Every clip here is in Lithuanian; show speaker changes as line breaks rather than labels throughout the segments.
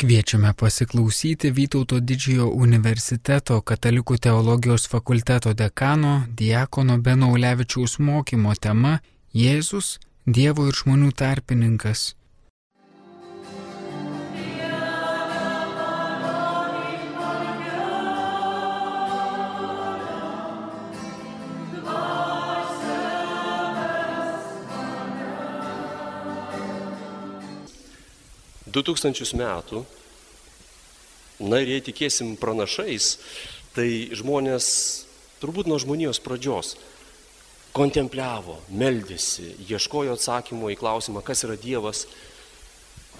Kviečiame pasiklausyti Vytauto didžiojo universiteto katalikų teologijos fakulteto dekano Diekono Benaulevičiaus mokymo tema Jėzus - Dievo ir žmonių tarpininkas.
Du tūkstančius metų, na ir jei tikėsim pranašais, tai žmonės turbūt nuo žmonijos pradžios kontempliavo, meldėsi, ieškojo atsakymo į klausimą, kas yra Dievas.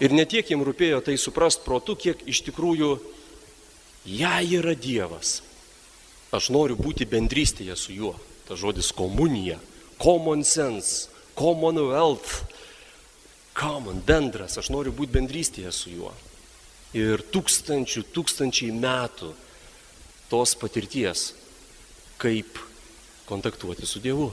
Ir ne tiek jiems rūpėjo tai suprast protu, kiek iš tikrųjų jei yra Dievas. Aš noriu būti bendrystėje su juo. Ta žodis komunija, common sense, commonwealth, common, bendras, aš noriu būti bendrystėje su juo. Ir tūkstančių, tūkstančiai metų tos patirties, kaip kontaktuoti su Dievu.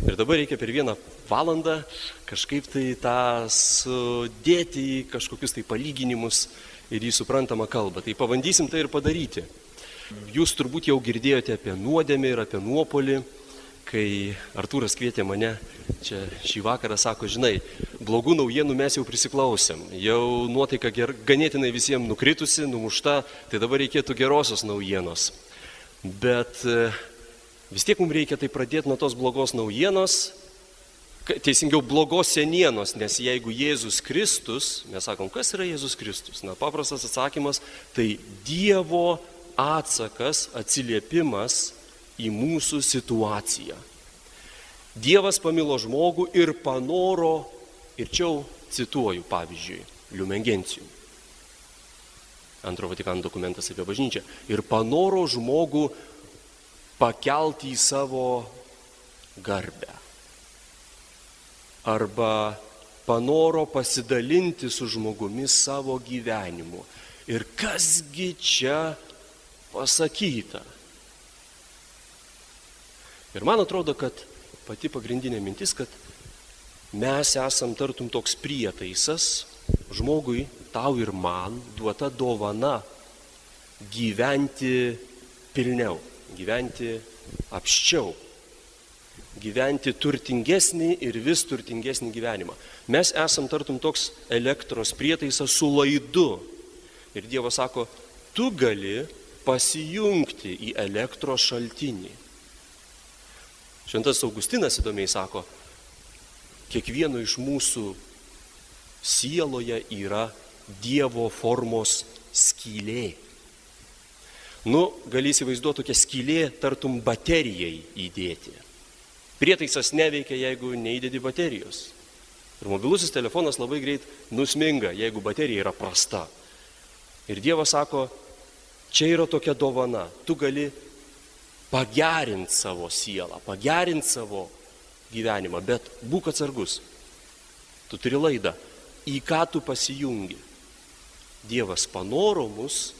Ir dabar reikia per vieną valandą kažkaip tai tą sudėti į kažkokius tai palyginimus ir į suprantamą kalbą. Tai pabandysim tai ir padaryti. Jūs turbūt jau girdėjote apie nuodėmę ir apie nuopolį, kai Artūras kvietė mane čia šį vakarą, sako, žinai, blogų naujienų mes jau prisiklausėm, jau nuotaika ger, ganėtinai visiems nukritusi, numušta, tai dabar reikėtų gerosios naujienos. Bet vis tiek mums reikia tai pradėti nuo tos blogos naujienos, teisingiau blogos senienos, nes jeigu Jėzus Kristus, mes sakom, kas yra Jėzus Kristus? Na, paprastas atsakymas, tai Dievo atsakas, atsiliepimas į mūsų situaciją. Dievas pamilo žmogų ir panoro, ir čia cituoju pavyzdžiui, Liumengencijų. Antro Vatikano dokumentas apie bažnyčią. Ir panoro žmogų pakelti į savo garbę. Arba panoro pasidalinti su žmogumi savo gyvenimu. Ir kasgi čia pasakyta? Ir man atrodo, kad pati pagrindinė mintis, kad mes esam tartum toks prietaisas žmogui, tau ir man duota dovana gyventi pilniau, gyventi apščiau, gyventi turtingesnį ir vis turtingesnį gyvenimą. Mes esam tartum toks elektros prietaisas su laidu. Ir Dievas sako, tu gali pasijungti į elektros šaltinį. Šventas Augustinas įdomiai sako, kiekvieno iš mūsų sieloje yra Dievo formos skylė. Nu, gali įsivaizduoti tokia skylė, tartum baterijai įdėti. Prietaisas neveikia, jeigu neįdedi baterijos. Ir mobilusis telefonas labai greit nusminga, jeigu baterija yra prasta. Ir Dievas sako, čia yra tokia dovana, tu gali pagerinti savo sielą, pagerinti savo gyvenimą, bet būk atsargus. Tu turi laidą, į ką tu pasijungi. Dievas panoro mus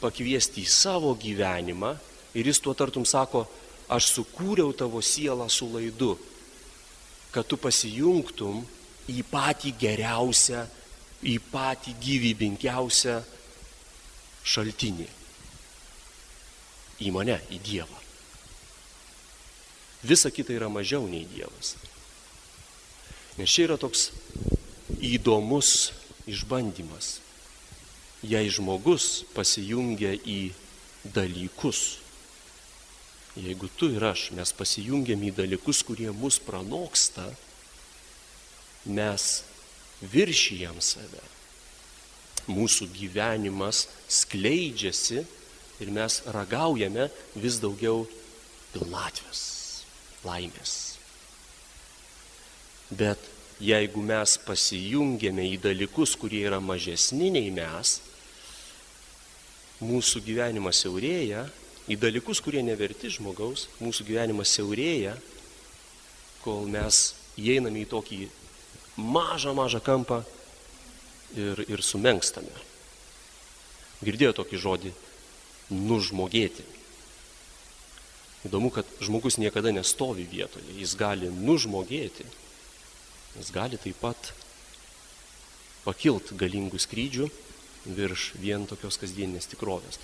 pakviesti į savo gyvenimą ir jis tuo tartum sako, aš sukūriau tavo sielą su laidu, kad tu pasijungtum į patį geriausią, į patį gyvybingiausią šaltinį į mane, į Dievą. Visa kita yra mažiau nei Dievas. Nes čia yra toks įdomus išbandymas. Jei žmogus pasijungia į dalykus, jeigu tu ir aš, mes pasijungiam į dalykus, kurie mus pranoksta, mes viršijam save. Mūsų gyvenimas skleidžiasi ir mes ragaujame vis daugiau pilnatvės, laimės. Bet jeigu mes pasijungiame į dalykus, kurie yra mažesni nei mes, mūsų gyvenimas siaurėja, į dalykus, kurie neverti žmogaus, mūsų gyvenimas siaurėja, kol mes įeiname į tokį mažą, mažą kampą ir, ir sumenkstame. Girdėjo tokį žodį nužmogėti. Įdomu, kad žmogus niekada nestovi vietoje, jis gali nužmogėti, jis gali taip pat pakilt galingų skrydžių virš vien tokios kasdieninės tikrovės.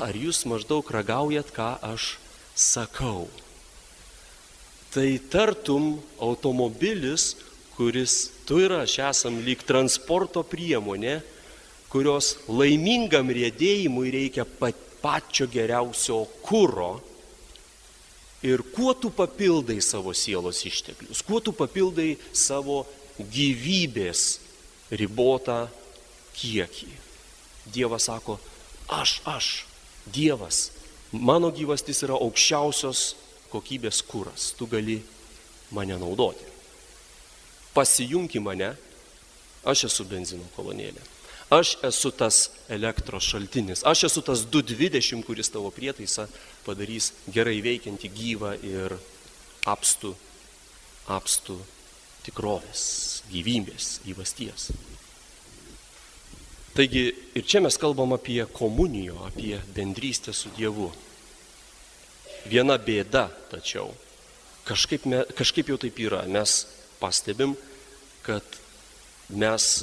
Ar jūs maždaug ragaujat, ką aš sakau? Tai tartum automobilis, kuris tu ir aš esam lyg transporto priemonė, kurios laimingam rėdėjimui reikia pačio geriausio kūro. Ir kuo tu papildai savo sielos išteklius, kuo tu papildai savo gyvybės ribotą kiekį. Dievas sako, aš, aš, Dievas, mano gyvastis yra aukščiausios kokybės kuras, tu gali mane naudoti. Pasijungi mane, aš esu benzino kolonėlė. Aš esu tas elektros šaltinis, aš esu tas 220, kuris tavo prietaisą padarys gerai veikiantį gyvą ir apstų, apstų tikrovės, gyvybės, gyvasties. Taigi ir čia mes kalbam apie komunijo, apie bendrystę su Dievu. Viena bėda, tačiau kažkaip, me, kažkaip jau taip yra. Mes pastebim, kad mes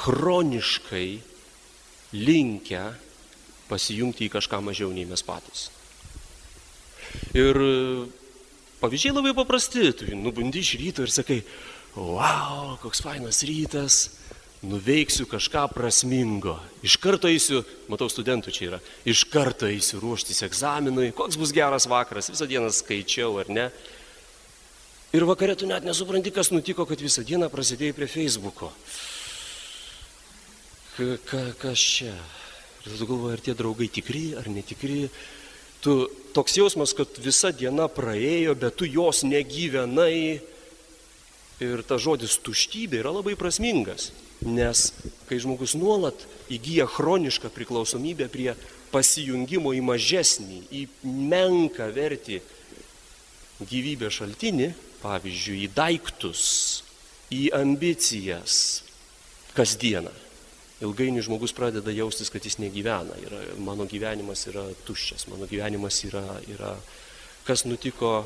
chroniškai linkę pasijungti į kažką mažiau nei mes patys. Ir pavyzdžiai labai paprasti, tu nubundi iš ryto ir sakai, wow, koks fainas rytas, nuveiksiu kažką prasmingo. Iš karto eisiu, matau studentų čia yra, iš karto eisiu ruoštis egzaminui, koks bus geras vakaras, visą dieną skaičiau ar ne. Ir vakarė tu net nesupranti, kas nutiko, kad visą dieną prasidėjai prie Facebooko. Ka, ka, kas čia? Ir tu galvoji, ar tie draugai tikri ar netikri. Tu toks jausmas, kad visa diena praėjo, bet tu jos negyvenai. Ir ta žodis tuštybė yra labai prasmingas. Nes kai žmogus nuolat įgyja chronišką priklausomybę prie pasijungimo į mažesnį, į menką vertį gyvybės šaltinį, pavyzdžiui, į daiktus, į ambicijas kasdieną. Ilgainiui žmogus pradeda jaustis, kad jis negyvena. Yra, mano gyvenimas yra tuščias, mano gyvenimas yra, yra kas nutiko,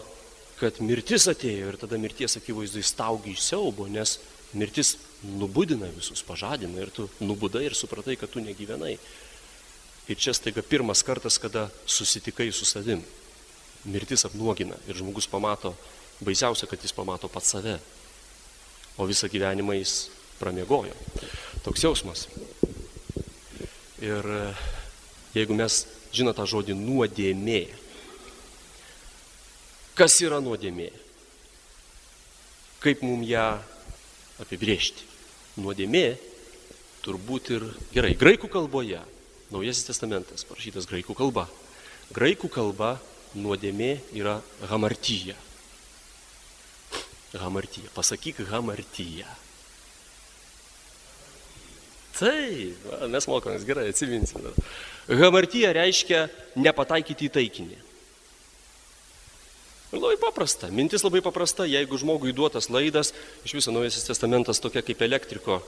kad mirtis atėjo ir tada mirties akivaizdu įstaugi iš siaubo, nes mirtis nubudina visus, pažadina ir tu nubudai ir supratai, kad tu negyvenai. Ir čia staiga pirmas kartas, kada susitikai su savim. Mirtis apnuogina ir žmogus pamato, Baisiausia, kad jis pamato pat save, o visą gyvenimą jis pramiegojo. Toks jausmas. Ir e, jeigu mes žinome tą žodį nuodėmė, kas yra nuodėmė? Kaip mums ją apibriežti? Nuodėmė turbūt ir gerai. Graikų kalboje, Naujasis testamentas parašytas graikų kalba. Graikų kalba nuodėmė yra hamartyja. Hamartyja. Pasakyk hamartyja. Taip, mes mokomės gerai, atsiminsim. Hamartyja reiškia nepataikyti į taikinį. Ir labai paprasta, mintis labai paprasta, jeigu žmogui duotas laidas, iš viso Naujasis testamentas tokia kaip elektriko,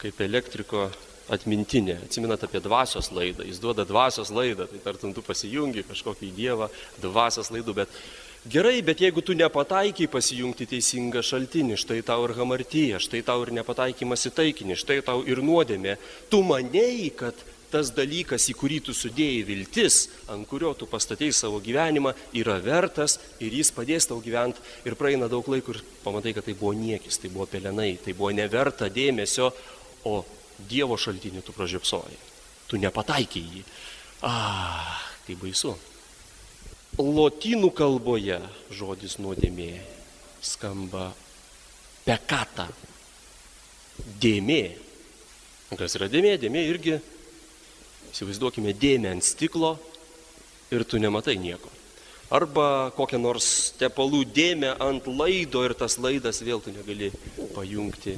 kaip elektriko atmintinė. Atsiminat apie dvasios laidą, jis duoda dvasios laidą, tai tartum tu pasijungi kažkokį dievą, dvasios laidų, bet Gerai, bet jeigu tu nepataikiai pasijungti teisingą šaltinį, štai tau ir hamartyja, štai tau ir nepataikymas į taikinį, štai tau ir nuodėmė, tu manėjai, kad tas dalykas, į kurį tu sudėjai viltis, ant kurio tu pastatėjai savo gyvenimą, yra vertas ir jis padės tau gyventi ir praeina daug laiko ir pamatai, kad tai buvo niekis, tai buvo pelenai, tai buvo neverta dėmesio, o Dievo šaltinį tu pražiopsojai. Tu nepataikiai jį. Ah, kaip baisu lotynų kalboje žodis nuodėmė skamba pekata. Dėmė. Kas yra dėmė? Dėmė irgi, įsivaizduokime, dėmė ant stiklo ir tu nematai nieko. Arba kokią nors tepalų dėmę ant laido ir tas laidas vėl tu negali pajungti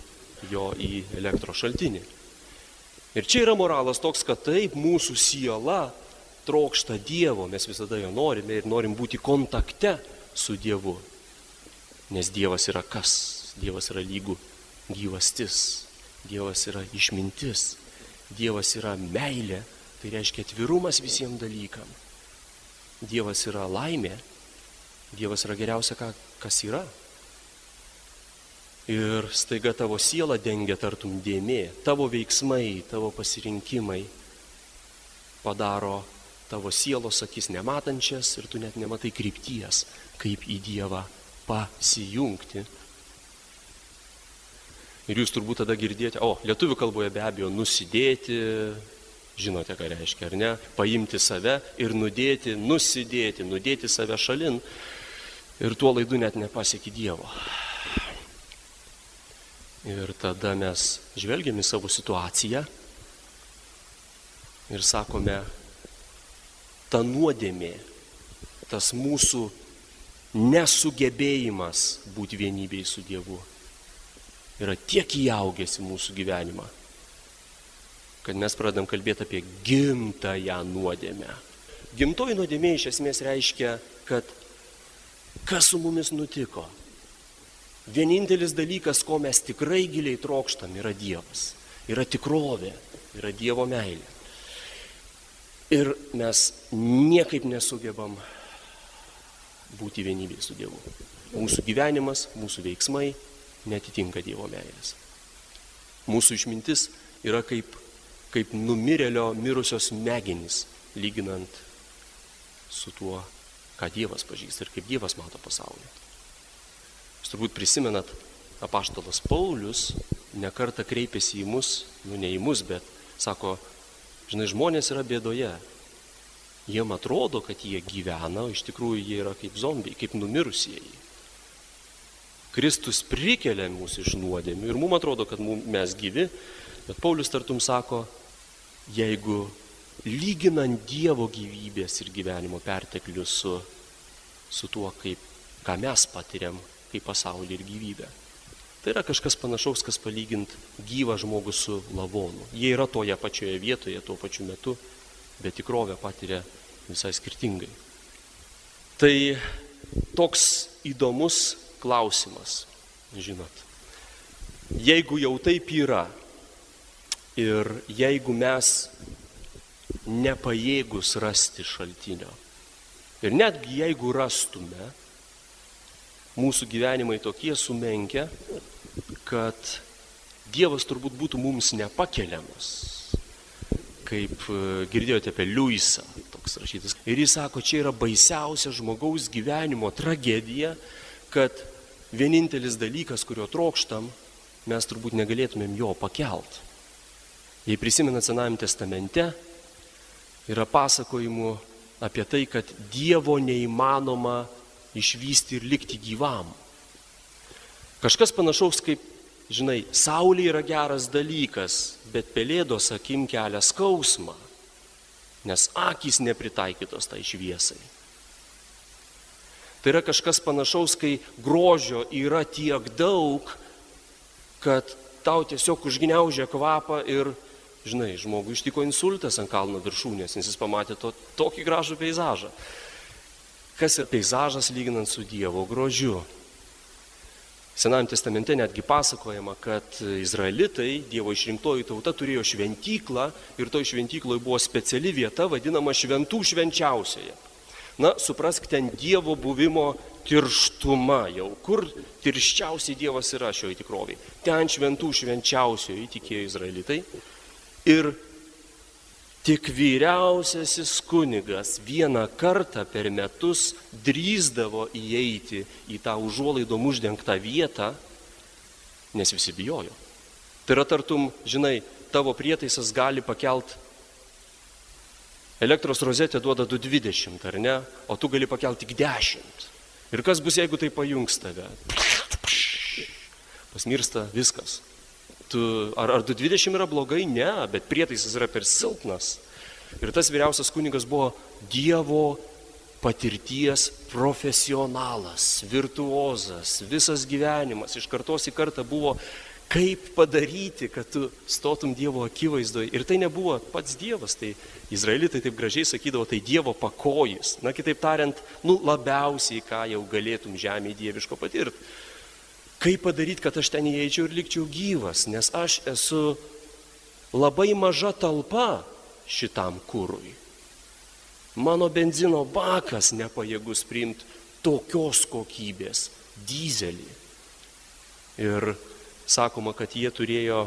jo į elektros šaltinį. Ir čia yra moralas toks, kad taip mūsų siela trokšta Dievo, mes visada jo norime ir norim būti kontakte su Dievu. Nes Dievas yra kas? Dievas yra lygų gyvastis, Dievas yra išmintis, Dievas yra meilė, tai reiškia atvirumas visiems dalykam. Dievas yra laimė, Dievas yra geriausia, ką, kas yra. Ir staiga tavo siela dengia tartum dėmė, tavo veiksmai, tavo pasirinkimai padaro tavo sielos akis nematančias ir tu net nematai krypties, kaip į Dievą pasijungti. Ir jūs turbūt tada girdėjote, o lietuvių kalboje be abejo nusidėti, žinote ką reiškia, ar ne, paimti save ir nudėti, nusidėti, nudėti save šalin ir tuo laidu net nepasieki Dievo. Ir tada mes žvelgiam į savo situaciją ir sakome, ta nuodėmė, tas mūsų nesugebėjimas būti vienybėj su Dievu yra tiek įaugęs į mūsų gyvenimą, kad mes pradedam kalbėti apie gimtąją nuodėmę. Gimtoji nuodėmė iš esmės reiškia, kad kas su mumis nutiko. Vienintelis dalykas, ko mes tikrai giliai trokštam, yra Dievas, yra tikrovė, yra Dievo meilė. Ir mes niekaip nesugebam būti vienybėje su Dievu. Mūsų gyvenimas, mūsų veiksmai netitinka Dievo meilės. Mūsų išmintis yra kaip, kaip numirėlio mirusios smegenys, lyginant su tuo, ką Dievas pažįsta ir kaip Dievas mato pasaulį. Jūs turbūt prisimenat, apaštalas Paulius nekarta kreipėsi į mus, nu ne į mus, bet sako, žinai, žmonės yra bėdoje. Jiem atrodo, kad jie gyvena, o iš tikrųjų jie yra kaip zombiai, kaip numirusieji. Kristus prikelia mus iš nuodėmių ir mums atrodo, kad mes gyvi, bet Paulius tartum sako, jeigu lyginant Dievo gyvybės ir gyvenimo perteklių su, su tuo, kaip, ką mes patiriam kaip pasaulį ir gyvybę. Tai yra kažkas panašaus, kas palygint gyvą žmogų su lavonu. Jie yra toje pačioje vietoje, tuo pačiu metu, bet tikrovę patiria visai skirtingai. Tai toks įdomus klausimas, žinot. Jeigu jau taip yra ir jeigu mes nepajėgus rasti šaltinio ir netgi jeigu rastume, mūsų gyvenimai tokie sumenkia, kad Dievas turbūt būtų mums nepakeliamas. Kaip e, girdėjote apie Liujisą, toks rašytas. Ir jis sako, čia yra baisiausia žmogaus gyvenimo tragedija, kad vienintelis dalykas, kurio trokštam, mes turbūt negalėtumėm jo pakelt. Jei prisimenat Senajame testamente, yra pasakojimų apie tai, kad Dievo neįmanoma išvysti ir likti gyvam. Kažkas panašaus kaip, žinai, saulė yra geras dalykas, bet pelėdos akim kelia skausmą, nes akys nepritaikytos tai šviesai. Tai yra kažkas panašaus, kai grožio yra tiek daug, kad tau tiesiog užgniaužia kvapą ir, žinai, žmogui ištiko insultas ant kalno viršūnės, nes jis pamatė to, tokį gražų peizažą. Kas yra peizažas lyginant su Dievo grožiu? Senajame testamente netgi pasakojama, kad izraelitai, Dievo išrinktoji tauta, turėjo šventyklą ir to šventykloje buvo speciali vieta vadinama šventų švenčiausioje na, suprask ten Dievo buvimo tirštumą jau. Kur tirščiausiai Dievas yra šioje tikroviai? Ten šventų švenčiausioji tikėjo izraelitai. Ir tik vyriausiasis kunigas vieną kartą per metus drįzdavo įeiti į tą užuolaidom uždengtą vietą, nes visi bijojo. Tai yra tartum, žinai, tavo prietaisas gali pakelt elektros rozetė duoda 220, ar ne, o tu gali pakelti tik 10. Ir kas bus, jeigu tai pajungs tave? Pasmirsta viskas. Tu, ar, ar 220 yra blogai? Ne, bet prietaisas yra per silpnas. Ir tas vyriausias kunigas buvo Dievo patirties profesionalas, virtuozas, visas gyvenimas iš kartos į kartą buvo kaip padaryti, kad tu stotum Dievo akivaizdoje. Ir tai nebuvo pats Dievas, tai Izraelitai taip gražiai sakydavo, tai Dievo pakojis. Na kitaip tariant, nu labiausiai, ką jau galėtum žemėje dieviško patirti. Kaip padaryti, kad aš ten įeičiau ir likčiau gyvas, nes aš esu labai maža talpa šitam kūrui. Mano benzino bakas nepajėgus priimti tokios kokybės dizelį. Ir sakoma, kad jie turėjo,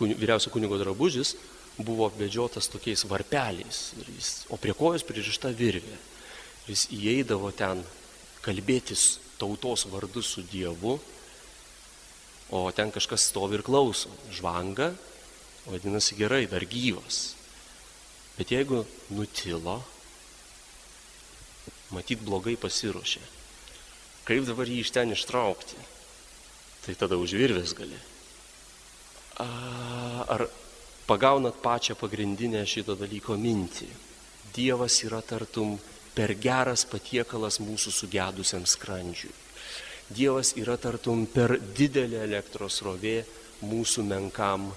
vyriausio kunigo drabužis buvo apvedžiotas tokiais varpeliais, jis, o prie kojos pririšta virvė. Jis įeidavo ten kalbėtis tautos vardu su Dievu, o ten kažkas stovi ir klauso. Žvanga, vadinasi gerai, dar gyvas. Bet jeigu nutilo, matyt blogai pasiruošė. Kaip dabar jį iš ten ištraukti? Tai tada užvirvės gali. Ar pagaunat pačią pagrindinę šito dalyko mintį? Dievas yra tartum per geras patiekalas mūsų sugedusiam skrandžiui. Dievas yra tartum per didelė elektros rovė mūsų menkam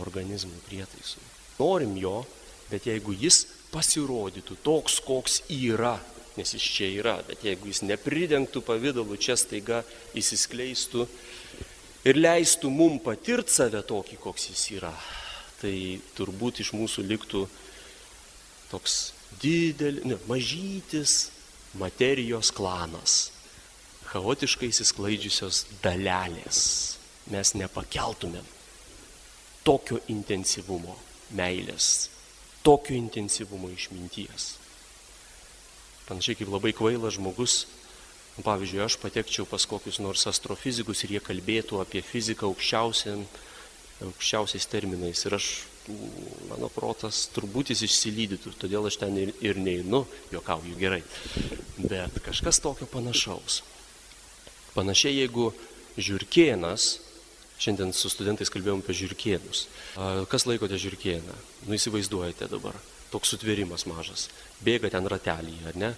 organizmų prietaisui. Norim jo, bet jeigu jis pasirodytų toks, koks yra, nes jis čia yra, bet jeigu jis nepridengtų pavydalu, čia staiga įsiskleistų ir leistų mum patirti save tokį, koks jis yra, tai turbūt iš mūsų liktų toks didelis, ne, mažytis materijos klanas, chaotiškai įsisklaidžiusios dalelės. Mes nepakeltumėm tokio intensyvumo meilės, tokio intensyvumo išminties. Panašiai kaip labai kvailas žmogus, nu, pavyzdžiui, aš patekčiau pas kokius nors astrofizikus ir jie kalbėtų apie fiziką aukščiausiais terminais ir aš, mano protas, turbūt jis išsilydytų, todėl aš ten ir, ir neinu, juokauju gerai, bet kažkas tokio panašaus. Panašiai jeigu žiūrkienas, šiandien su studentais kalbėjom apie žiūrkienus, kas laikote žiūrkieną, nu įsivaizduojate dabar, toks sutvėrimas mažas, bėga ten ratelį, ar ne,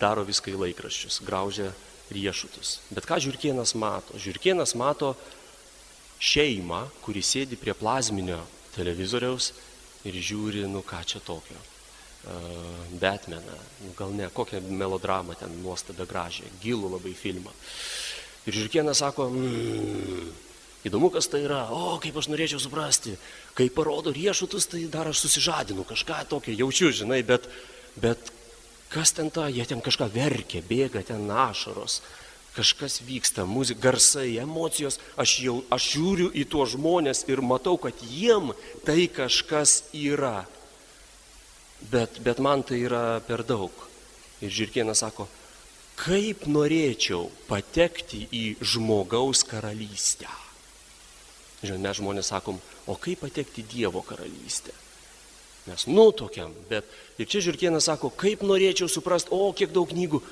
daro viską į laikraščius, graužia riešutus. Bet ką žiūrkienas mato? Žiūrkienas mato šeimą, kuri sėdi prie plazminio televizoriaus ir žiūri, nu ką čia tokio. Uh, Batmaną, nu, gal ne, kokią melodramą ten nuostabę gražią, gilų labai filmą. Ir žiūrkienas sako, mmm, įdomu, kas tai yra, o kaip aš norėčiau suprasti, kai parodo riešutus, tai dar aš susižadinu, kažką tokio jaučiu, žinai, bet, bet kas ten ta, jie ten kažką verkia, bėga ten ašaros, kažkas vyksta, muzika, garsai, emocijos, aš jau, aš žiūriu į tuos žmonės ir matau, kad jiem tai kažkas yra. Bet, bet man tai yra per daug. Ir Žirkienas sako, kaip norėčiau patekti į žmogaus karalystę. Žinoma, mes žmonės sakom, o kaip patekti Dievo karalystę? Mes nutokiam, bet ir čia Žirkienas sako, kaip norėčiau suprasti, o kiek daug knygų,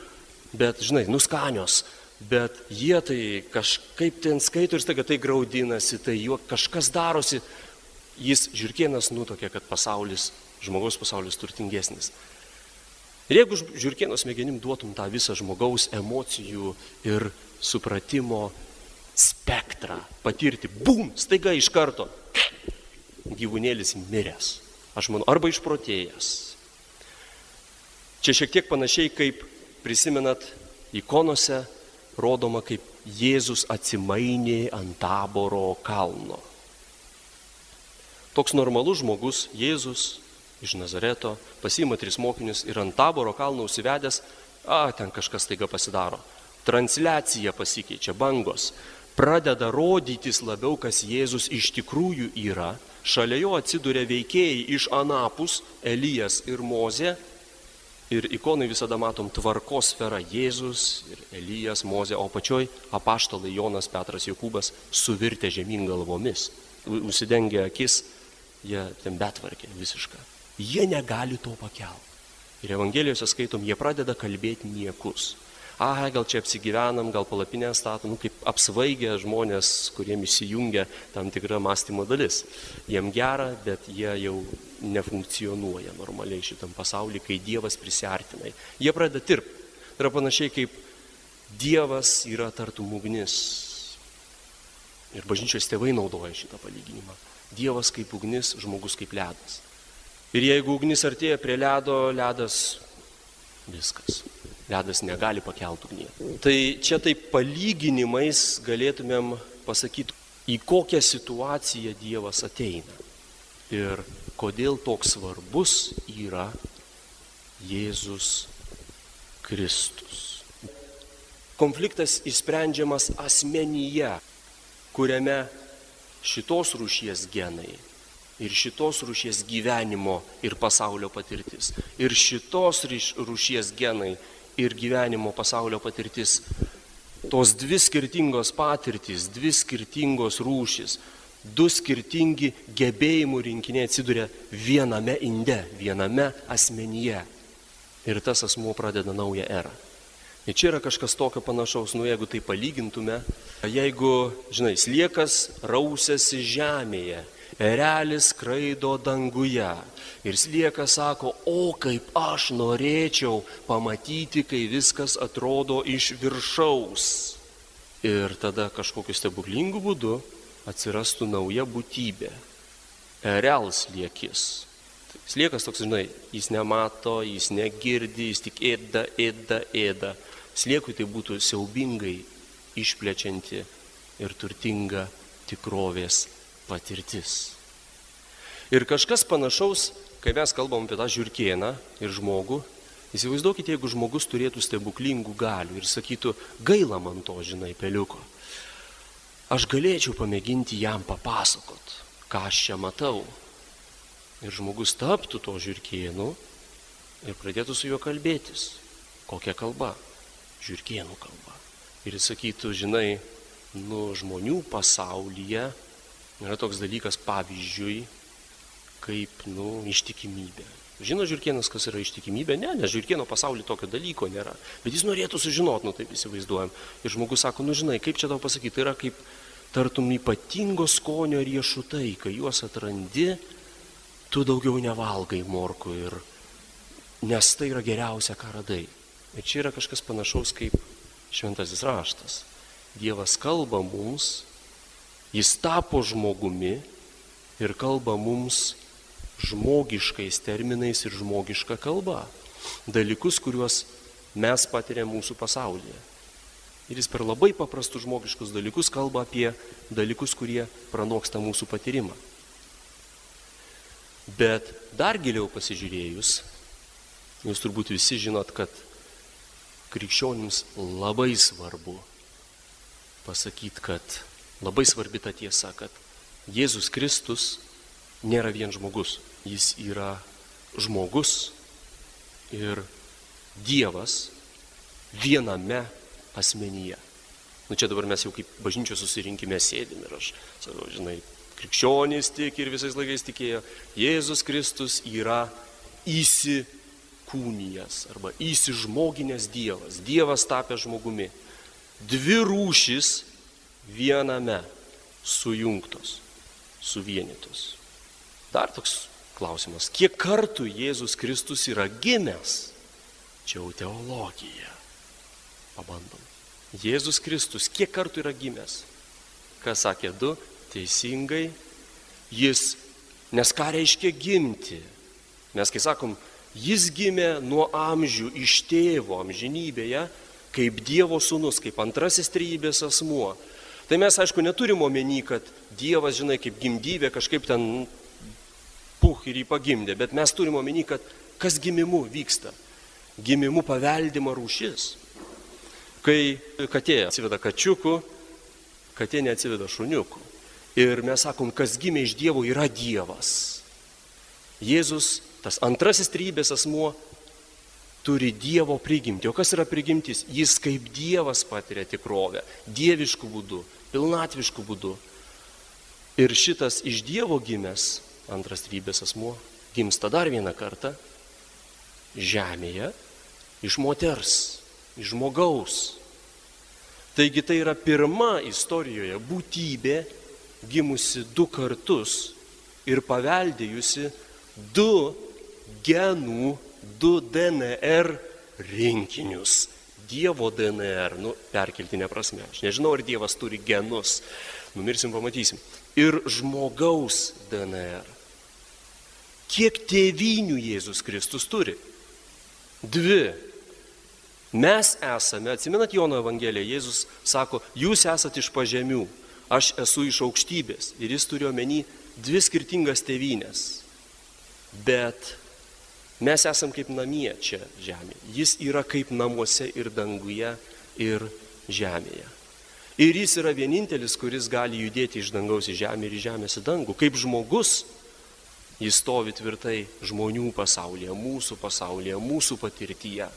bet, žinai, nuskanios, bet jie tai kažkaip ten skaito ir staiga tai graudinasi, tai juo kažkas darosi, jis Žirkienas nutokia, kad pasaulis, žmogaus pasaulis turtingesnis. Ir jeigu Žirkienos smegenim duotum tą visą žmogaus emocijų ir supratimo spektrą patirti, bum, staiga iš karto gyvūnėlis miręs aš manau, arba išprotėjęs. Čia šiek tiek panašiai kaip prisimenat ikonose rodoma, kaip Jėzus atsimainė ant taboro kalno. Toks normalus žmogus, Jėzus iš Nazareto, pasima tris mokinius ir ant taboro kalno užsivedęs, a, ten kažkas taiga pasidaro. Transliacija pasikeičia, bangos. Pradeda rodytis labiau, kas Jėzus iš tikrųjų yra Šalia jo atsiduria veikėjai iš Anapus, Elijas ir Mozė. Ir ikonai visada matom tvarkos sferą Jėzus ir Elijas, Mozė, o pačioj apaštalai Jonas, Petras, Jokūbas suvirtė žemyn galvomis. Užsidengė akis, jie ten betvarkė visišką. Jie negali to pakelti. Ir Evangelijose skaitom, jie pradeda kalbėti niekus aha, gal čia apsigyvenam, gal palapinę statom, nu, kaip apsvaigę žmonės, kuriem įsijungia tam tikra mąstymo dalis. Jiem gera, bet jie jau nefunkcionuoja normaliai šitam pasauliu, kai Dievas prisartinai. Jie pradeda tirpti. Tai yra panašiai kaip Dievas yra tartum ugnis. Ir bažnyčios tėvai naudoja šitą palyginimą. Dievas kaip ugnis, žmogus kaip ledas. Ir jeigu ugnis artėja prie ledo, ledas viskas ledas negali pakelt ugnį. Tai čia taip palyginimais galėtumėm pasakyti, į kokią situaciją Dievas ateina ir kodėl toks svarbus yra Jėzus Kristus. Konfliktas išsprendžiamas asmenyje, kuriame šitos rūšies genai ir šitos rūšies gyvenimo ir pasaulio patirtis ir šitos rūšies genai ir gyvenimo pasaulio patirtis, tos dvi skirtingos patirtis, dvi skirtingos rūšis, du skirtingi gebėjimų rinkiniai atsiduria viename inde, viename asmenyje. Ir tas asmuo pradeda naują erą. Ir čia yra kažkas tokio panašaus, nu jeigu tai palygintume, jeigu, žinai, sliekas rausiasi žemėje, erelis skraido danguje ir sliekas sako, o kaip aš norėčiau pamatyti, kai viskas atrodo iš viršaus. Ir tada kažkokiu stebuklingu būdu atsirastų nauja būtybė. Erelis liekis. Sliekas toks, žinai, jis nemato, jis negirdi, jis tik ėda, ėda, ėda sliekui tai būtų siaubingai išplečianti ir turtinga tikrovės patirtis. Ir kažkas panašaus, kai mes kalbam apie tą žiūrkieną ir žmogų, įsivaizduokite, jeigu žmogus turėtų stebuklingų galių ir sakytų, gaila man to, žinai, peliuko. Aš galėčiau pamėginti jam papasakot, ką aš čia matau. Ir žmogus taptų to žiūrkienu ir pradėtų su juo kalbėtis. Kokia kalba? žiūrkienų kalba. Ir jis sakytų, žinai, nu, žmonių pasaulyje yra toks dalykas pavyzdžiui, kaip, nu, ištikimybė. Žino žiūrkienas, kas yra ištikimybė? Ne, nes žiūrkieno pasaulyje tokio dalyko nėra. Bet jis norėtų sužinoti, nu taip įsivaizduojam. Ir žmogus sako, nu žinai, kaip čia tau pasakyti, tai yra kaip tartum ypatingo skonio riešutai, kai juos atrandi, tu daugiau nevalgai morkų ir nes tai yra geriausia, ką radai. Ir čia yra kažkas panašaus kaip šventasis raštas. Dievas kalba mums, jis tapo žmogumi ir kalba mums žmogiškais terminais ir žmogiška kalba. Dalykus, kuriuos mes patiriam mūsų pasaulyje. Ir jis per labai paprastus žmogiškus dalykus kalba apie dalykus, kurie pranoksta mūsų patyrimą. Bet dar giliau pasižiūrėjus, jūs turbūt visi žinot, kad krikščionims labai svarbu pasakyti, kad labai svarbi ta tiesa, kad Jėzus Kristus nėra vien žmogus, jis yra žmogus ir Dievas viename asmenyje. Nu čia dabar mes jau kaip bažnyčios susirinkime sėdim ir aš sakau, žinai, krikščionys tik ir visais laikais tikėjo, Jėzus Kristus yra įsikūnijas arba įsižmoginės Dievas, Dievas tapė žmogumi. Dvi rūšis viename sujungtos, suvienytos. Dar toks klausimas, kiek kartų Jėzus Kristus yra gimęs? Čia jau teologija. Pabandom. Jėzus Kristus kiek kartų yra gimęs? Kas sakė du? Teisingai. Jis, nes ką reiškia gimti? Mes kai sakom, Jis gimė nuo amžių iš tėvo amžinybėje, kaip Dievo sūnus, kaip antrasis trybės asmuo. Tai mes, aišku, neturim omeny, kad Dievas, žinai, kaip gimdybė kažkaip ten puch ir jį pagimdė, bet mes turim omeny, kad kas gimimu vyksta. Gimimu paveldima rūšis. Kai katė atsiveda kačiukų, katė neatsiveda šuniukų. Ir mes sakom, kas gimė iš Dievo yra Dievas. Jėzus tas antrasis trybės asmuo turi Dievo prigimtį. O kas yra prigimtis? Jis kaip Dievas patiria tikrovę, dieviškų būdų, pilnatviškų būdų. Ir šitas iš Dievo gimęs antras trybės asmuo gimsta dar vieną kartą žemėje iš moters, iš žmogaus. Taigi tai yra pirma istorijoje būtybė gimusi du kartus ir paveldėjusi du genų du DNR rinkinius. Dievo DNR, nu, perkeltinė prasme. Aš nežinau, ar Dievas turi genus. Numirsim, pamatysim. Ir žmogaus DNR. Kiek tėvinių Jėzus Kristus turi? Dvi. Mes esame, atsimenat Jono Evangeliją, Jėzus sako, jūs esate iš pažemių, aš esu iš aukštybės. Ir jis turi omeny dvi skirtingas tėvynės. Bet Mes esam kaip namie čia žemėje. Jis yra kaip namuose ir danguje ir žemėje. Ir jis yra vienintelis, kuris gali judėti iš dangaus į žemę ir iš žemės į dangų. Kaip žmogus, jis stovi tvirtai žmonių pasaulyje, mūsų pasaulyje, mūsų patirtyje.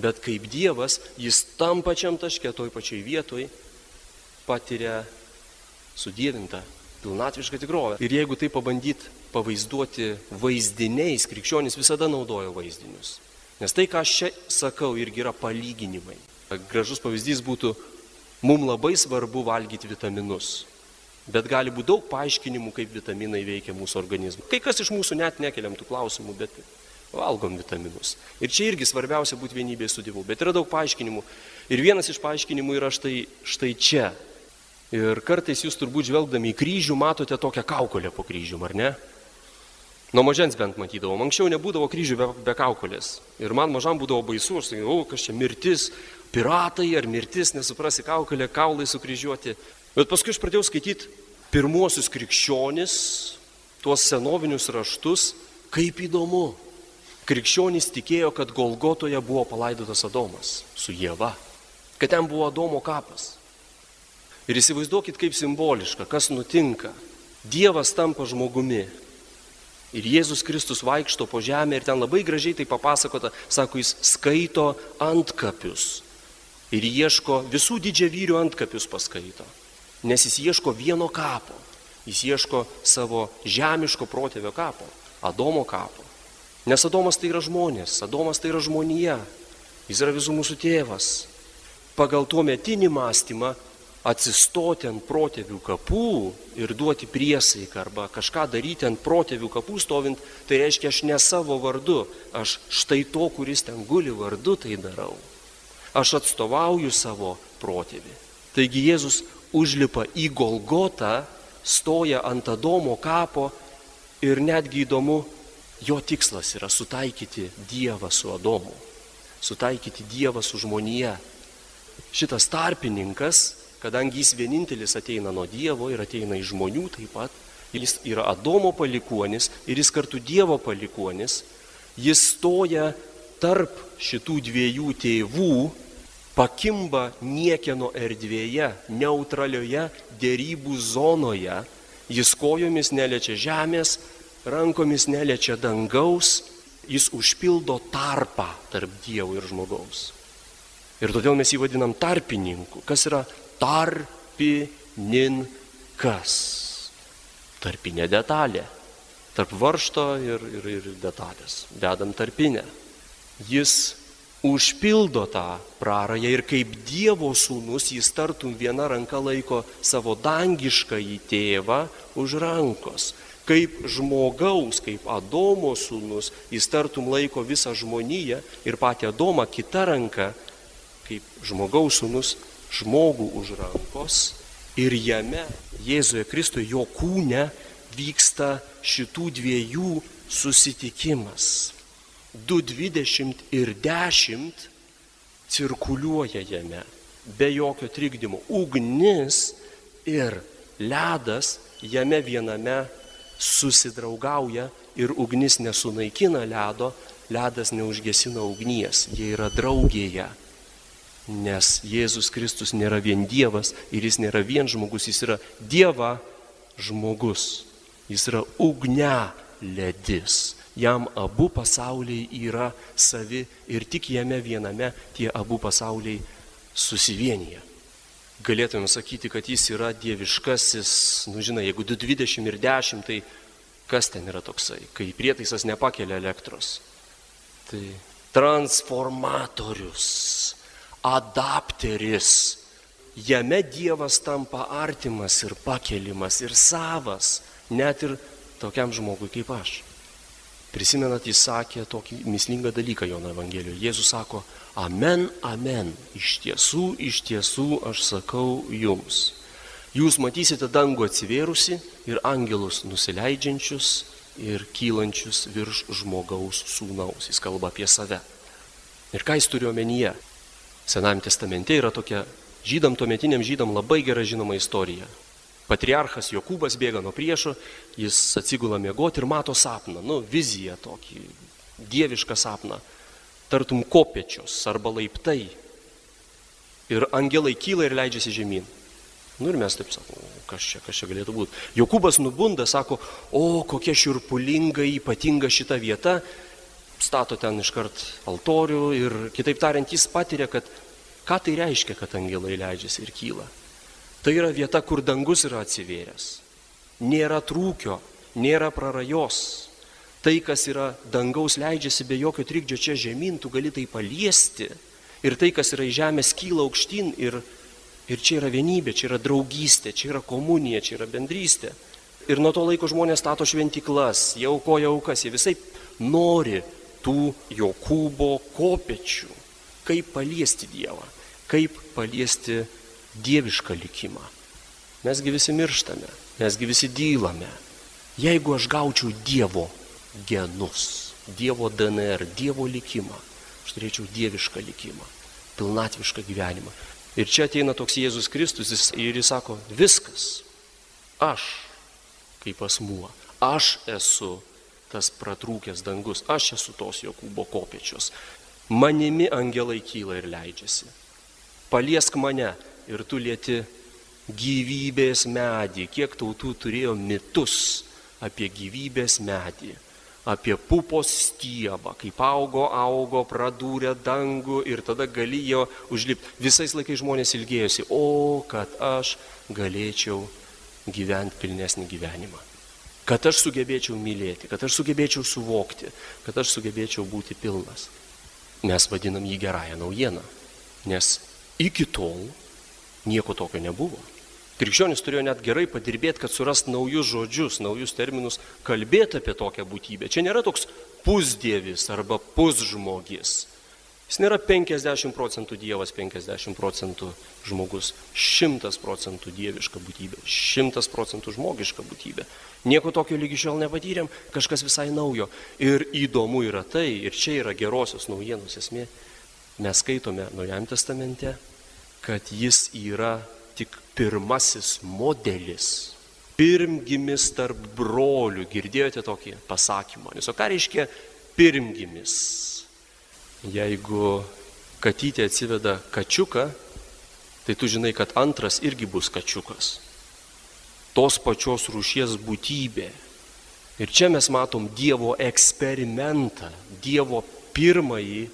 Bet kaip Dievas, jis tam pačiam taške, toj pačioj vietoj patiria sudėvintą pilnatvišką tikrovę. Ir jeigu tai pabandyt pavaizduoti vaizdiniais, krikščionys visada naudoja vaizdinius. Nes tai, ką aš čia sakau, irgi yra palyginimai. Gražus pavyzdys būtų Mums labai svarbu valgyti vitaminus, bet gali būti daug paaiškinimų, kaip vitaminai veikia mūsų organizmą. Kai kas iš mūsų net nekeliam tų klausimų, bet valgom vitaminus. Ir čia irgi svarbiausia būti vienybėje su Dievu, bet yra daug paaiškinimų. Ir vienas iš paaiškinimų yra štai, štai čia. Ir kartais jūs turbūt žvelgdami į kryžių matote tokią kaukolę po kryžium, ar ne? Nuo mažens bent matydavom. Anksčiau nebūdavo kryžių be, be kaukolės. Ir man mažam būdavo baisu, aš sakau, kas čia mirtis, piratai ar mirtis, nesuprasi kaukolė, kaulai sukryžiuoti. Bet paskui aš pradėjau skaityti pirmuosius krikščionis, tuos senovinius raštus, kaip įdomu. Krikščionys tikėjo, kad Golgotoje buvo palaidotas Adomas su Jėva, kad ten buvo Adomo kapas. Ir įsivaizduokit, kaip simboliška, kas nutinka. Dievas tampa žmogumi. Ir Jėzus Kristus vaikšto po žemę ir ten labai gražiai tai papasakota, sako, jis skaito antkapius ir ieško visų didžiavyrių antkapius paskaito. Nes jis ieško vieno kapo. Jis ieško savo žemiško protėvio kapo, Adomo kapo. Nes Adomas tai yra žmonės, Adomas tai yra žmonija. Jis yra visų mūsų tėvas. Pagal tuo metinį mąstymą atsistoti ant protėvių kapų ir duoti priesaiką arba kažką daryti ant protėvių kapų stovint, tai reiškia aš ne savo vardu, aš štai to, kuris ten guli vardu, tai darau aš atstovauju savo protėvį. Taigi Jėzus užlipa į Golgotą, stoja ant Adomo kapo ir netgi įdomu, jo tikslas yra sutaikyti Dievą su Adomu, sutaikyti Dievą su žmonija. Šitas tarpininkas, kadangi jis vienintelis ateina nuo Dievo ir ateina iš žmonių taip pat, jis yra Adomo palikuonis ir jis kartu Dievo palikuonis, jis stoja tarp šitų dviejų tėvų pakimba niekieno erdvėje, neutralioje dėrybų zonoje, jis kojomis neliečia žemės, rankomis neliečia dangaus, jis užpildo tarpą tarp Dievo ir žmogaus. Ir todėl mes jį vadinam tarpininku. Kas yra tarpininkas? Tarpinė detalė. Tarp varšto ir, ir, ir detalės. Dedam tarpinę. Jis užpildo tą prarąją ir kaip Dievo sūnus jis tartum viena ranka laiko savo dangišką į tėvą už rankos. Kaip žmogaus, kaip Adomo sūnus, jis tartum laiko visą žmoniją ir patį Adomą kitą ranką, kaip žmogaus sūnus, žmogų už rankos. Ir jame, Jėzuje Kristuje, jo kūne vyksta šitų dviejų susitikimas. 2.20 ir 10 cirkuliuoja jame be jokio trikdymo. Ugnis ir ledas jame viename susidraugauja ir ugnis nesunaikina ledo, ledas neužgesina ugnies, jie yra draugėje. Nes Jėzus Kristus nėra vien Dievas ir jis nėra vien žmogus, jis yra Dieva žmogus. Jis yra ugnia ledis jam abu pasauliai yra savi ir tik jame viename tie abu pasauliai susivienyje. Galėtume sakyti, kad jis yra dieviškasis, nu žinai, jeigu 220 ir 10, tai kas ten yra toksai, kai prietaisas nepakelia elektros. Tai transformatorius, adapteris. Jame Dievas tampa artimas ir pakelimas ir savas, net ir tokiam žmogui kaip aš. Prisimenat, jis sakė tokį mislingą dalyką Jono Evangelijoje. Jėzus sako, amen, amen, iš tiesų, iš tiesų aš sakau jums. Jūs matysite dangų atsivėrusi ir angelus nusileidžiančius ir kylančius virš žmogaus sūnaus. Jis kalba apie save. Ir ką jis turi omenyje? Senajame testamente yra tokia žydam, tuometiniam žydam labai gerai žinoma istorija. Patriarchas Jokūbas bėga nuo priešo, jis atsigula miegoti ir mato sapną, nu, viziją tokį, dievišką sapną, tartum kopečius arba laiptai. Ir angelai kyla ir leidžiasi žemyn. Nu ir mes taip sakome, kas čia, kas čia galėtų būti. Jokūbas nubunda, sako, o kokia širpulinga, ypatinga šita vieta. Stato ten iškart altorių ir kitaip tariant, jis patiria, kad ką tai reiškia, kad angelai leidžiasi ir kyla. Tai yra vieta, kur dangus yra atsivėręs. Nėra trūkio, nėra prarajos. Tai, kas yra dangaus leidžiasi be jokio trikdžio čia žemyn, tu gali tai paliesti. Ir tai, kas yra į žemę, kyla aukštyn ir Ir čia yra vienybė, čia yra draugystė, čia yra komunija, čia yra bendrystė. Ir nuo to laiko žmonės stato šventiklas, jie aukoja aukas, jie visai nori tų Jokūbo kopečių. Kaip paliesti Dievą, kaip paliesti dievišką likimą. Mesgi visi mirštame, mesgi visi dylame. Jeigu aš gaučiau Dievo genus, Dievo DNR, Dievo likimą, aš turėčiau dievišką likimą, pilnatvišką gyvenimą. Ir čia ateina toks Jėzus Kristus jis, ir jis sako, viskas, aš kaip asmuo, aš esu tas pratrūkęs dangus, aš esu tos Jokūbo kopečios. Manimi angelai kyla ir leidžiasi. Paliesk mane ir tu lieti gyvybės medį. Kiek tautų turėjo mitus apie gyvybės medį apie pupos stiebą, kaip augo, augo, pradūrė dangų ir tada galėjo užlipti. Visais laikais žmonės ilgėjosi, o kad aš galėčiau gyventi pilnesnį gyvenimą. Kad aš sugebėčiau mylėti, kad aš sugebėčiau suvokti, kad aš sugebėčiau būti pilnas. Mes vadinam jį gerąją naujieną, nes iki tol nieko tokio nebuvo. Krikščionis turėjo net gerai padirbėti, kad surast naujus žodžius, naujus terminus, kalbėti apie tokią būtybę. Čia nėra toks pusdievis arba pusžmogis. Jis nėra 50 procentų Dievas, 50 procentų žmogus, 100 procentų dieviška būtybė, 100 procentų žmogiška būtybė. Nieko tokio lygi šiol nepatyrėm, kažkas visai naujo. Ir įdomu yra tai, ir čia yra gerosios naujienos esmė, mes skaitome Naujajame testamente, kad jis yra tik pirmasis modelis, pirmgimis tarp brolių. Girdėjote tokį pasakymą? Nes o ką reiškia pirmgimis? Jeigu katytė atsiveda kačiuką, tai tu žinai, kad antras irgi bus kačiukas. Tos pačios rūšies būtybė. Ir čia mes matom Dievo eksperimentą, Dievo pirmąjį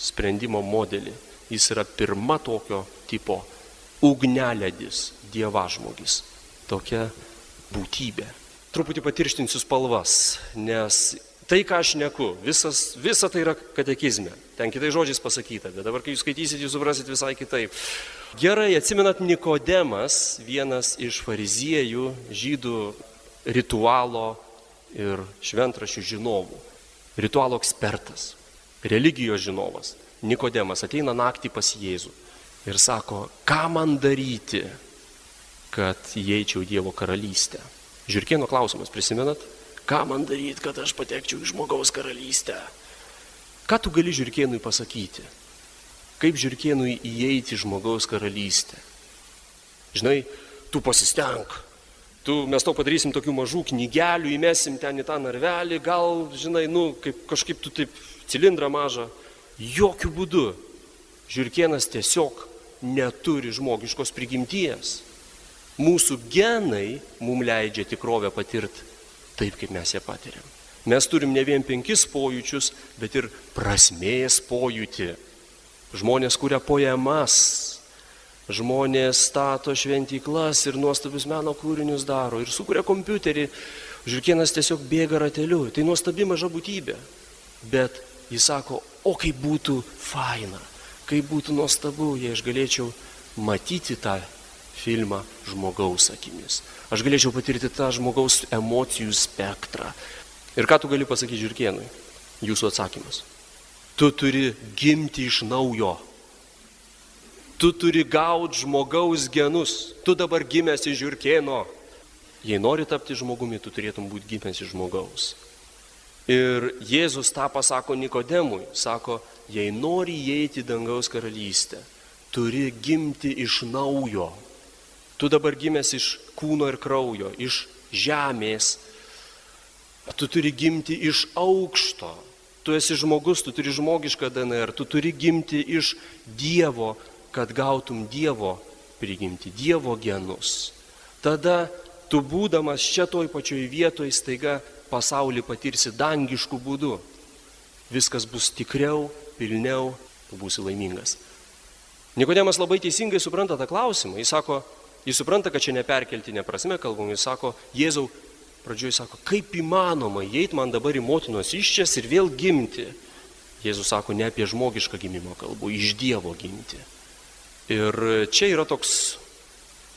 sprendimo modelį. Jis yra pirma tokio tipo ugneledis, dievažmogis. Tokia būtybė. Truputį patirštinsiu spalvas, nes tai, ką aš neku, visas, visa tai yra katekizme. Ten kitais žodžiais pasakyta, bet dabar, kai jūs skaitysit, jūs suprasit visai kitaip. Gerai, atsimenat Nikodemas, vienas iš fariziejų, žydų ritualo ir šventrašių žinovų. Ritualo ekspertas, religijos žinovas. Nikodemas ateina naktį pas Jėzų ir sako, ką man daryti, kad įeičiau Dievo karalystę. Žirkieno klausimas, prisimenat? Ką man daryti, kad aš patekčiau į žmogaus karalystę? Ką tu gali žirkienui pasakyti? Kaip žirkienui įeiti į žmogaus karalystę? Žinai, tu pasistenk. Tu, mes to padarysim tokių mažų knygelių, įmesim ten į tą narvelį, gal, žinai, nu, kaip kažkaip tu taip cilindrą mažą. Jokių būdų. Žirkienas tiesiog neturi žmogiškos prigimties. Mūsų genai mums leidžia tikrovę patirti taip, kaip mes ją patiriam. Mes turim ne vien penkis pojūčius, bet ir prasmės pojūtį. Žmonės kuria poemas, žmonės stato šventyklas ir nuostabius meno kūrinius daro ir sukuria kompiuterį. Žirkienas tiesiog bėga rateliu. Tai nuostabi maža būtybė. Bet jis sako, o kaip būtų faina, kaip būtų nuostabu, jei aš galėčiau matyti tą filmą žmogaus akimis. Aš galėčiau patirti tą žmogaus emocijų spektrą. Ir ką tu gali pasakyti žirkienui? Jūsų atsakymas. Tu turi gimti iš naujo. Tu turi gauti žmogaus genus. Tu dabar gimęs iš žirkieno. Jei nori tapti žmogumi, tu turėtum būti gimęs iš žmogaus. Ir Jėzus tą pasako Nikodemui. Sako, jei nori įeiti į dangaus karalystę, turi gimti iš naujo. Tu dabar gimęs iš kūno ir kraujo, iš žemės. Tu turi gimti iš aukšto. Tu esi žmogus, tu turi žmogišką DNR, tu turi gimti iš Dievo kad gautum Dievo prigimti, Dievo genus. Tada tu būdamas čia toj pačioj vietoje staiga pasaulį patirsi dangiškų būdų. Viskas bus tikriau, pilniau, tu būsi laimingas. Nikodemas labai teisingai supranta tą klausimą. Jis sako, jis supranta, kad čia neperkeltinė prasme kalbam. Jis sako, Jėzau, pradžioje sako, kaip įmanoma įeit man dabar į motinos iščias ir vėl gimti. Jėzus sako, ne apie žmogišką gimimo kalbų, iš Dievo gimti. Ir čia yra toks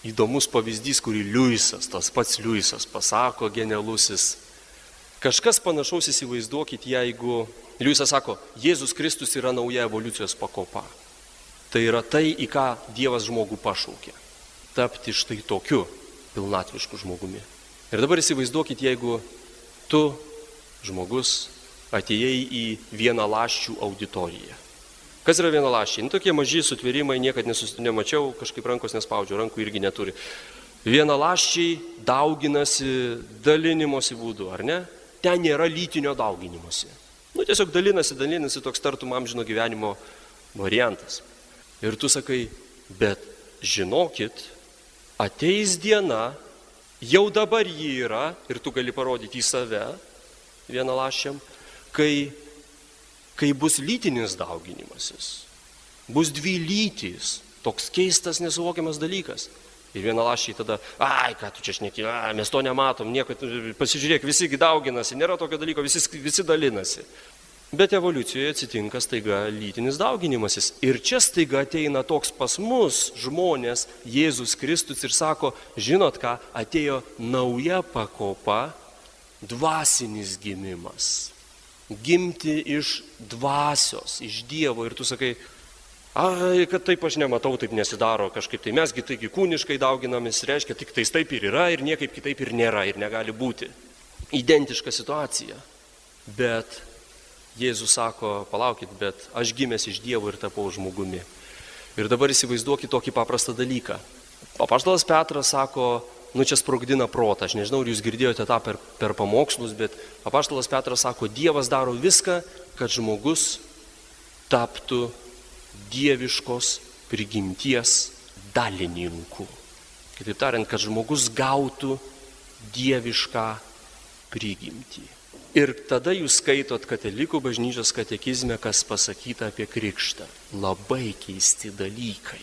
įdomus pavyzdys, kurį Liujisas, tas pats Liujisas pasako genialusis. Kažkas panašaus įsivaizduokit, jeigu Liujisas sako, Jėzus Kristus yra nauja evoliucijos pakopa. Tai yra tai, į ką Dievas žmogų pašaukė. Tapti štai tokiu pilnatvišku žmogumi. Ir dabar įsivaizduokit, jeigu tu, žmogus, atėjai į vieną laščių auditoriją. Kas yra vienalašiai? Nu, tokie maži sutvėrimai, niekada nesus, nemačiau, kažkaip rankos nespaudžiu, rankų irgi neturi. Vienalaščiai dauginasi dalinimosi būdu, ar ne? Ten nėra lytinio dauginimosi. Nu, tiesiog dalinasi, dalinasi toks tartum amžino gyvenimo variantas. Ir tu sakai, bet žinokit, ateis diena, jau dabar ji yra, ir tu gali parodyti į save vienalašiam, kai kai bus lytinis dauginimasis. Bus dvi lytys, toks keistas, nesuvokiamas dalykas. Ir vienalašiai tada, ai, ką tu čia šneki, ai, mes to nematom, nieko, pasižiūrėk, visi dauginasi, nėra tokio dalyko, visi, visi dalinasi. Bet evoliucijoje atsitinka staiga lytinis dauginimasis. Ir čia staiga ateina toks pas mus žmonės, Jėzus Kristus ir sako, žinot ką, atėjo nauja pakopa, dvasinis gimimas gimti iš dvasios, iš Dievo. Ir tu sakai, ai, kad taip aš nematau, taip nesidaro kažkaip. Tai mesgi taigi kūniškai dauginamės, reiškia, tik tais taip ir yra, ir niekaip kitaip ir nėra, ir negali būti. Identiška situacija. Bet Jėzus sako, palaukit, bet aš gimęs iš Dievo ir tapau žmogumi. Ir dabar įsivaizduokit tokį paprastą dalyką. Papaštalas Petras sako, nu čia sprogdina protą. Aš nežinau, ar jūs girdėjote tą per, per pamokslus, bet apaštalas Petras sako, Dievas daro viską, kad žmogus taptų dieviškos prigimties dalininku. Kitaip tariant, kad žmogus gautų dievišką prigimtį. Ir tada jūs skaitot katalikų bažnyčios katekizme, kas pasakyta apie krikštą. Labai keisti dalykai.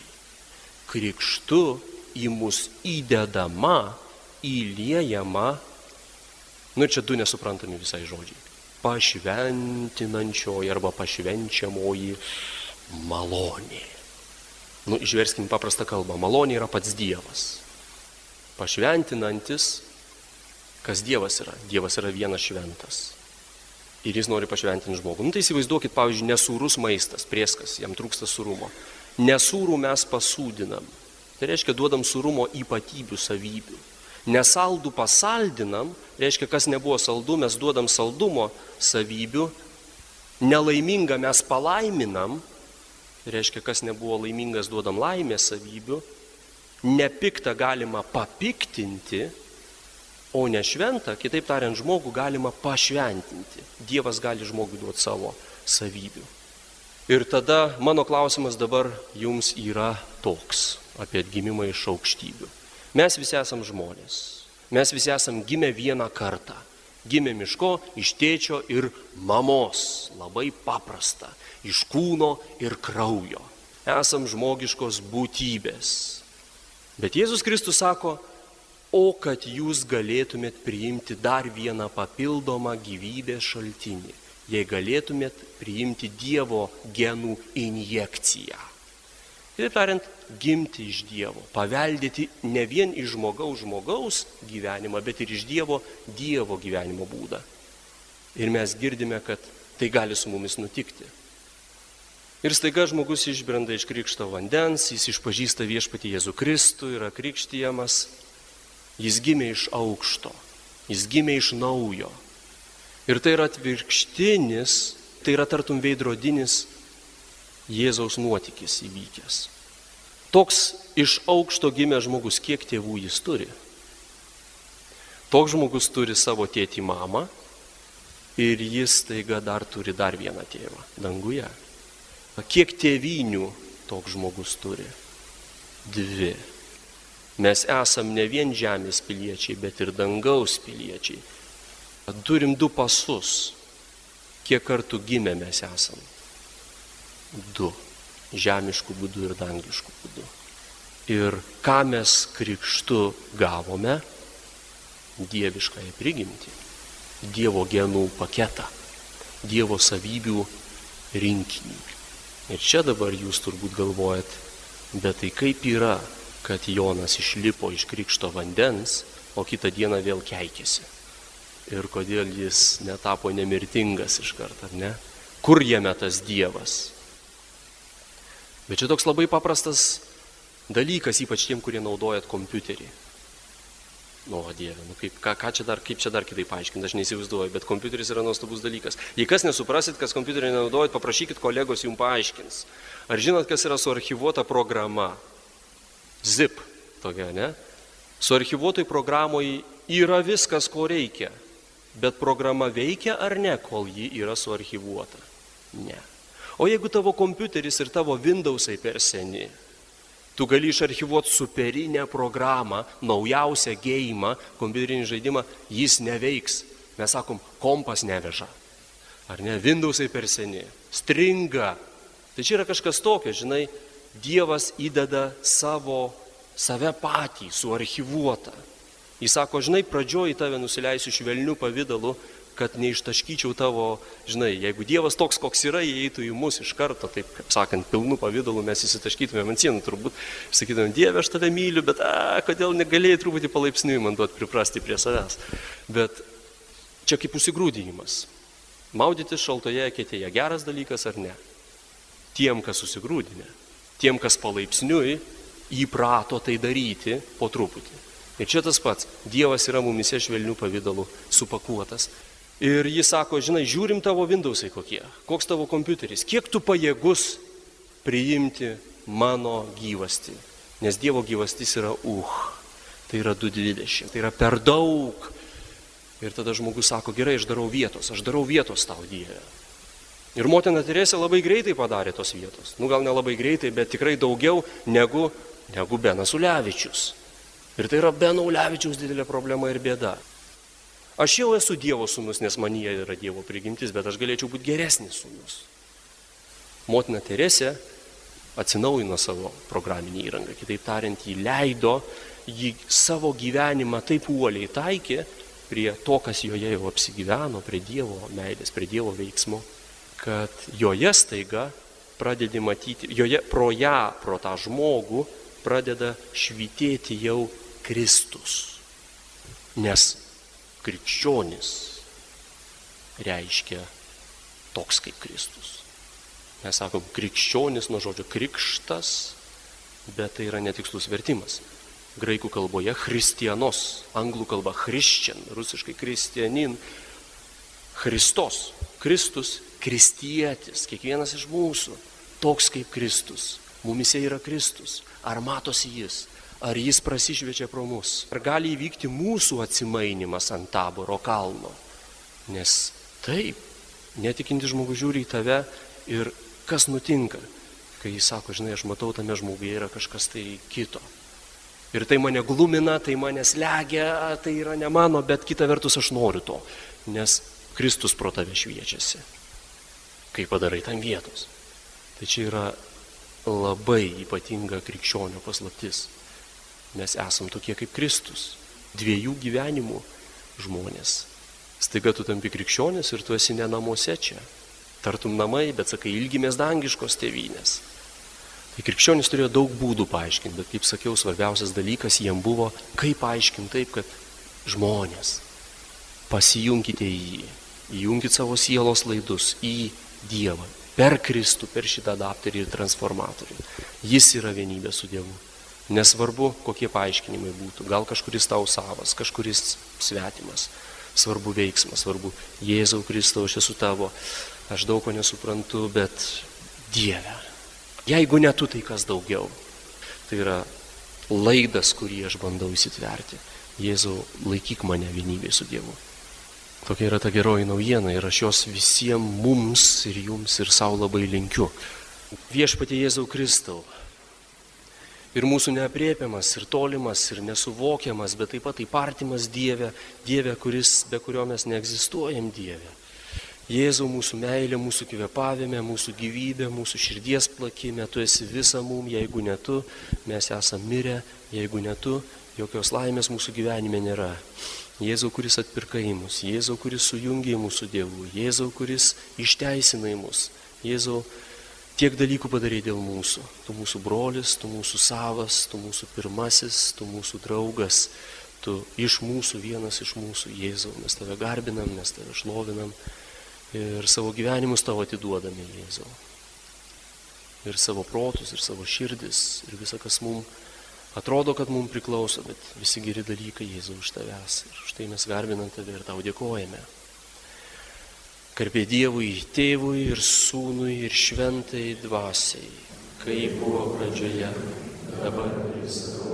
Krikštu į mus įdedama, įliejama, nu čia du nesuprantami visai žodžiai, pašventinančioji arba pašvenčiamoji malonė. Nu, išverskim paprastą kalbą. Malonė yra pats Dievas. Pašventinantis, kas Dievas yra? Dievas yra vienas šventas. Ir jis nori pašventinti žmogų. Nu, tai įsivaizduokit, pavyzdžiui, nesūrus maistas, prieskas, jam trūksta surumo. Nesūrų mes pasūdinam. Tai reiškia duodam surumo ypatybių savybių. Nesaldų pasaldinam, reiškia, kas nebuvo saldu, mes duodam saldumo savybių. Nelaimingą mes palaiminam, reiškia, kas nebuvo laimingas, duodam laimės savybių. Nepiktą galima papiktinti, o ne šventą, kitaip tariant, žmogų galima pašventinti. Dievas gali žmogui duoti savo savybių. Ir tada mano klausimas dabar jums yra toks apie atgimimą iš aukštybių. Mes visi esam žmonės. Mes visi esam gimę vieną kartą. Gimė miško iš tėčio ir mamos. Labai paprasta. Iš kūno ir kraujo. Esam žmogiškos būtybės. Bet Jėzus Kristus sako, o kad jūs galėtumėt priimti dar vieną papildomą gyvybės šaltinį, jei galėtumėt priimti Dievo genų injekciją. Kitaip tariant, gimti iš Dievo, paveldėti ne vien iš žmogaus žmogaus gyvenimą, bet ir iš Dievo Dievo gyvenimo būdą. Ir mes girdime, kad tai gali su mumis nutikti. Ir staiga žmogus išbrenda iš krikšto vandens, jis išpažįsta viešpatį Jėzų Kristų, yra krikštijamas, jis gimė iš aukšto, jis gimė iš naujo. Ir tai yra atvirkštinis, tai yra tartum veidrodinis Jėzaus nuotykis įvykęs. Toks iš aukšto gimęs žmogus, kiek tėvų jis turi? Toks žmogus turi savo tėtį mamą ir jis taiga dar turi dar vieną tėvą danguje. Kiek tėvinių toks žmogus turi? Dvi. Mes esam ne vien žemės piliečiai, bet ir dangaus piliečiai. Turim du pasus. Kiek kartų gimę mes esam? Du. Žemiškų būdų ir dangiškų būdų. Ir ką mes krikštu gavome? Dieviškąją prigimtį. Dievo genų paketą. Dievo savybių rinkinį. Ir čia dabar jūs turbūt galvojat, bet tai kaip yra, kad Jonas išlipo iš krikšto vandens, o kitą dieną vėl keikėsi. Ir kodėl jis netapo nemirtingas iš karto, ar ne? Kur jame tas Dievas? Bet čia toks labai paprastas dalykas, ypač tiem, kurie naudojat kompiuterį. Nu, o Dieve, nu kaip, ką, ką čia dar, kaip čia dar kitaip paaiškinti, aš neįsivaizduoju, bet kompiuteris yra nuostabus dalykas. Jei kas nesuprasit, kas kompiuterį nenaudojat, paprašykit kolegos jums paaiškins. Ar žinot, kas yra suarchivuota programa? Zip tokia, ne? Suarchivuotoj programoje yra viskas, ko reikia. Bet programa veikia ar ne, kol ji yra suarchivuota? Ne. O jeigu tavo kompiuteris ir tavo Windowsai per seni, tu gali išarchivuoti superinę programą, naujausią gėjimą, kompiuterinį žaidimą, jis neveiks. Mes sakom, kompas neveža. Ar ne, Windowsai per seni, stringa. Tai čia yra kažkas tokio, žinai, Dievas įdeda savo, save patį, suarchivuotą. Jis sako, žinai, pradžioje į tave nusileisiu švelnių pavydalų, kad neištaškyčiau tavo, žinai, jeigu Dievas toks, koks yra, įeitų į mus iš karto, taip, kaip sakant, pilnų pavydalų mes įsitaškytumėm ant sienų, turbūt sakytumėm, Dieve, aš tave myliu, bet, a, kodėl negalėjai truputį palaipsniui man duoti priprasti prie savęs. Bet čia kaip užsigrūdinimas. Maudyti šaltoje eketėje geras dalykas ar ne? Tiem, kas susigrūdinė tiem, kas palaipsniui įprato tai daryti po truputį. Ir čia tas pats, Dievas yra mumise švelnių pavydalų supakuotas. Ir jis sako, žinai, žiūrim tavo Windowsai kokie, koks tavo kompiuteris, kiek tu pajėgus priimti mano gyvasti. Nes Dievo gyvastis yra uh, tai yra 220, tai yra per daug. Ir tada žmogus sako, gerai, aš darau vietos, aš darau vietos tau Dieve. Ir motina Teresė labai greitai padarė tos vietos. Nu gal nelabai greitai, bet tikrai daugiau negu, negu Benas Ulevičius. Ir tai yra Beno Ulevičiaus didelė problema ir bėda. Aš jau esu Dievo sūnus, nes manyje yra Dievo prigimtis, bet aš galėčiau būti geresnis sūnus. Motina Teresė atsinaujino savo programinį įrangą, kitaip tariant, jį leido, jį savo gyvenimą taip uoliai taikė prie to, kas joje jau apsigyveno, prie Dievo meilės, prie Dievo veiksmo kad joje staiga pradedi matyti, joje pro ją, pro tą žmogų pradeda švitėti jau Kristus. Nes krikščionis reiškia toks kaip Kristus. Mes sakom krikščionis nuo žodžio krikštas, bet tai yra netikslus vertimas. Graikų kalboje christianos, anglų kalba christian, rusiškai kristianin, Kristos, Kristus kristietis, kiekvienas iš mūsų, toks kaip Kristus. Mumise yra Kristus. Ar matosi jis? Ar jis prasišviečia pro mus? Ar gali įvykti mūsų atsimainimas ant taboro kalno? Nes taip, netikinti žmogus žiūri į tave ir kas nutinka, kai jis sako, žinai, aš matau tame žmoguje yra kažkas tai kito. Ir tai mane glumina, tai mane slegia, tai yra ne mano, bet kita vertus aš noriu to, nes Kristus pro tave šviečiasi kai padarai tam vietos. Tai čia yra labai ypatinga krikščionio paslaptis. Mes esam tokie kaip Kristus, dviejų gyvenimų žmonės. Staiga tu tampi krikščionis ir tu esi ne namuose čia. Tartum namai, bet sakai, ilgimės dangiškos tėvynės. Tai krikščionis turėjo daug būdų paaiškinti, bet kaip sakiau, svarbiausias dalykas jiem buvo, kaip paaiškinti taip, kad žmonės, pasijunkite į jį, įjunkite savo sielos laidus į Dievą per Kristų, per šitą adapterį ir transformatorių. Jis yra vienybė su Dievu. Nesvarbu, kokie paaiškinimai būtų. Gal kažkuris tau savas, kažkuris svetimas. Svarbu veiksmas, svarbu Jėzau Kristau, aš esu tavo. Aš daug ko nesuprantu, bet Dieve. Jeigu ne tu, tai kas daugiau. Tai yra laidas, kurį aš bandau įsitverti. Jėzau, laikyk mane vienybė su Dievu. Tokia yra ta geroji naujiena ir aš jos visiems mums ir jums ir savo labai linkiu. Viešpatie Jėzau Kristau. Ir mūsų neapriepiamas, ir tolimas, ir nesuvokiamas, bet taip pat taip artimas Dieve, Dieve, kuris, be kurio mes neegzistuojam Dieve. Jėzau, mūsų meilė, mūsų kvepavime, mūsų gyvybė, mūsų širdies plakime, tu esi visa mum, jeigu ne tu, mes esame mirę, jeigu ne tu, jokios laimės mūsų gyvenime nėra. Jėzau, kuris atpirka į mus, Jėzau, kuris sujungia į mūsų dievų, Jėzau, kuris išteisina į mus, Jėzau, tiek dalykų padarai dėl mūsų. Tu mūsų brolis, tu mūsų savas, tu mūsų pirmasis, tu mūsų draugas, tu iš mūsų, vienas iš mūsų, Jėzau. Mes tave garbinam, mes tave šlovinam ir savo gyvenimus tavo atiduodame, Jėzau. Ir savo protus, ir savo širdis, ir visą, kas mums atrodo, kad mums priklauso, bet visi geri dalykai, Jėzau, už tavęs. Ir už tai mes garbinam tave ir tau dėkojame. Garbė Dievui, Tėvui ir Sūnui ir Šventai Dvasiai, kaip buvo pradžioje, dabar ir visados.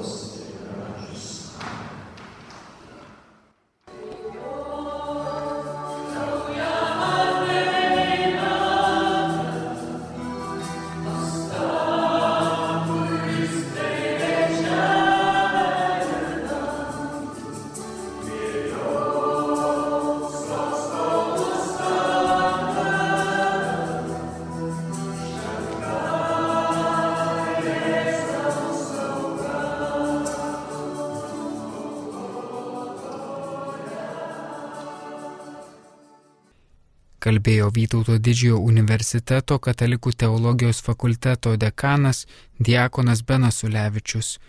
Kalbėjo Vytauto didžiojo universiteto katalikų teologijos fakulteto dekanas Diakonas Benas Ulevičius.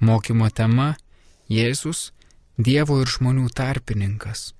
Mokymo tema - Jėzus - Dievo ir žmonių tarpininkas.